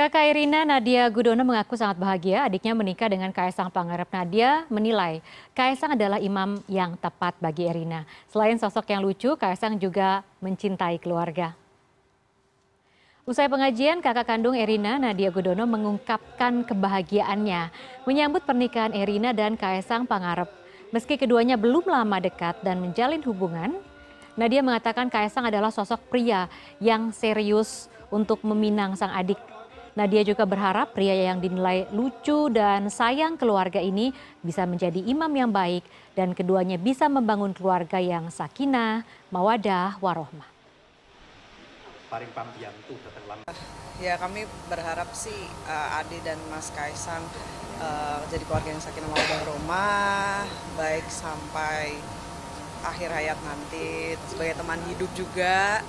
Kakak Irina Nadia Gudono mengaku sangat bahagia adiknya menikah dengan Kaisang Pangarep. Nadia menilai Kaisang adalah imam yang tepat bagi Irina. Selain sosok yang lucu, Kaisang juga mencintai keluarga. Usai pengajian, kakak kandung Erina, Nadia Gudono mengungkapkan kebahagiaannya menyambut pernikahan Erina dan Kaisang Pangarep. Meski keduanya belum lama dekat dan menjalin hubungan, Nadia mengatakan Kaisang adalah sosok pria yang serius untuk meminang sang adik Nadia juga berharap pria yang dinilai lucu dan sayang keluarga ini bisa menjadi imam yang baik dan keduanya bisa membangun keluarga yang sakinah, mawadah, warohmah. Paring pambiantu datang Ya kami berharap sih uh, Adi dan Mas Kaisang uh, jadi keluarga yang sakinah mawadah warohmah, baik sampai akhir hayat nanti sebagai teman hidup juga